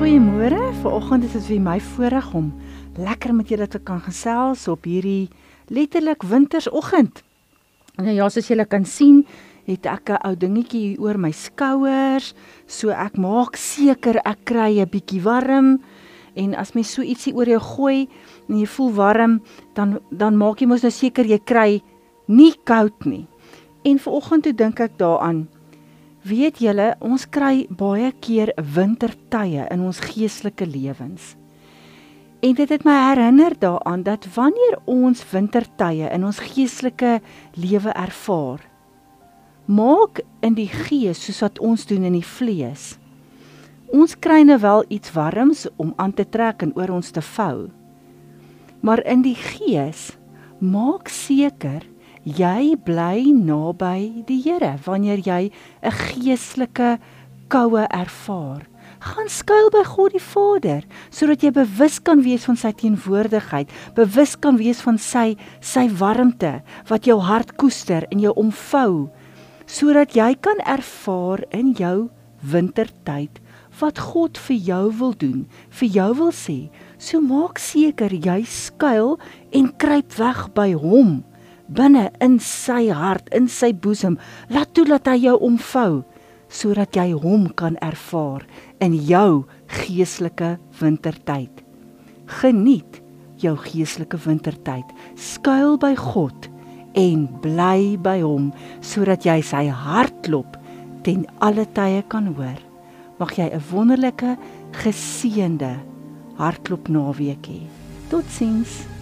Goeiemôre. Vanoggend is dit vir my voorreg om lekker met julle te kan gesels op hierdie letterlik wintersoggend. Nou ja, soos julle kan sien, het ek 'n ou dingetjie oor my skouers, so ek maak seker ek kry 'n bietjie warm. En as mens so ietsie oor jou gooi en jy voel warm, dan dan maak jy mos nou seker jy kry nie koud nie. En vanoggend toe dink ek daaraan Weet julle, ons kry baie keer wintertye in ons geestelike lewens. En dit het my herinner daaraan dat wanneer ons wintertye in ons geestelike lewe ervaar, maak in die gees soos wat ons doen in die vlees. Ons kry nou wel iets warms om aan te trek en oor ons te vou. Maar in die gees maak seker jy bly naby die Here wanneer jy 'n geestelike koue ervaar. Gaan skuil by God die Vader sodat jy bewus kan wees van sy teenwoordigheid, bewus kan wees van sy sy warmte wat jou hart koester en jou omvou sodat jy kan ervaar in jou wintertyd wat God vir jou wil doen, vir jou wil sê. So maak seker jy skuil en kruip weg by hom binne in sy hart, in sy boesem. Laat toe dat hy jou omvou sodat jy hom kan ervaar in jou geestelike wintertyd. Geniet jou geestelike wintertyd. Skuil by God en bly by hom sodat jy sy hartklop ten alle tye kan hoor. Mag jy 'n wonderlike geseënde hartklop naweek hê. Totsiens.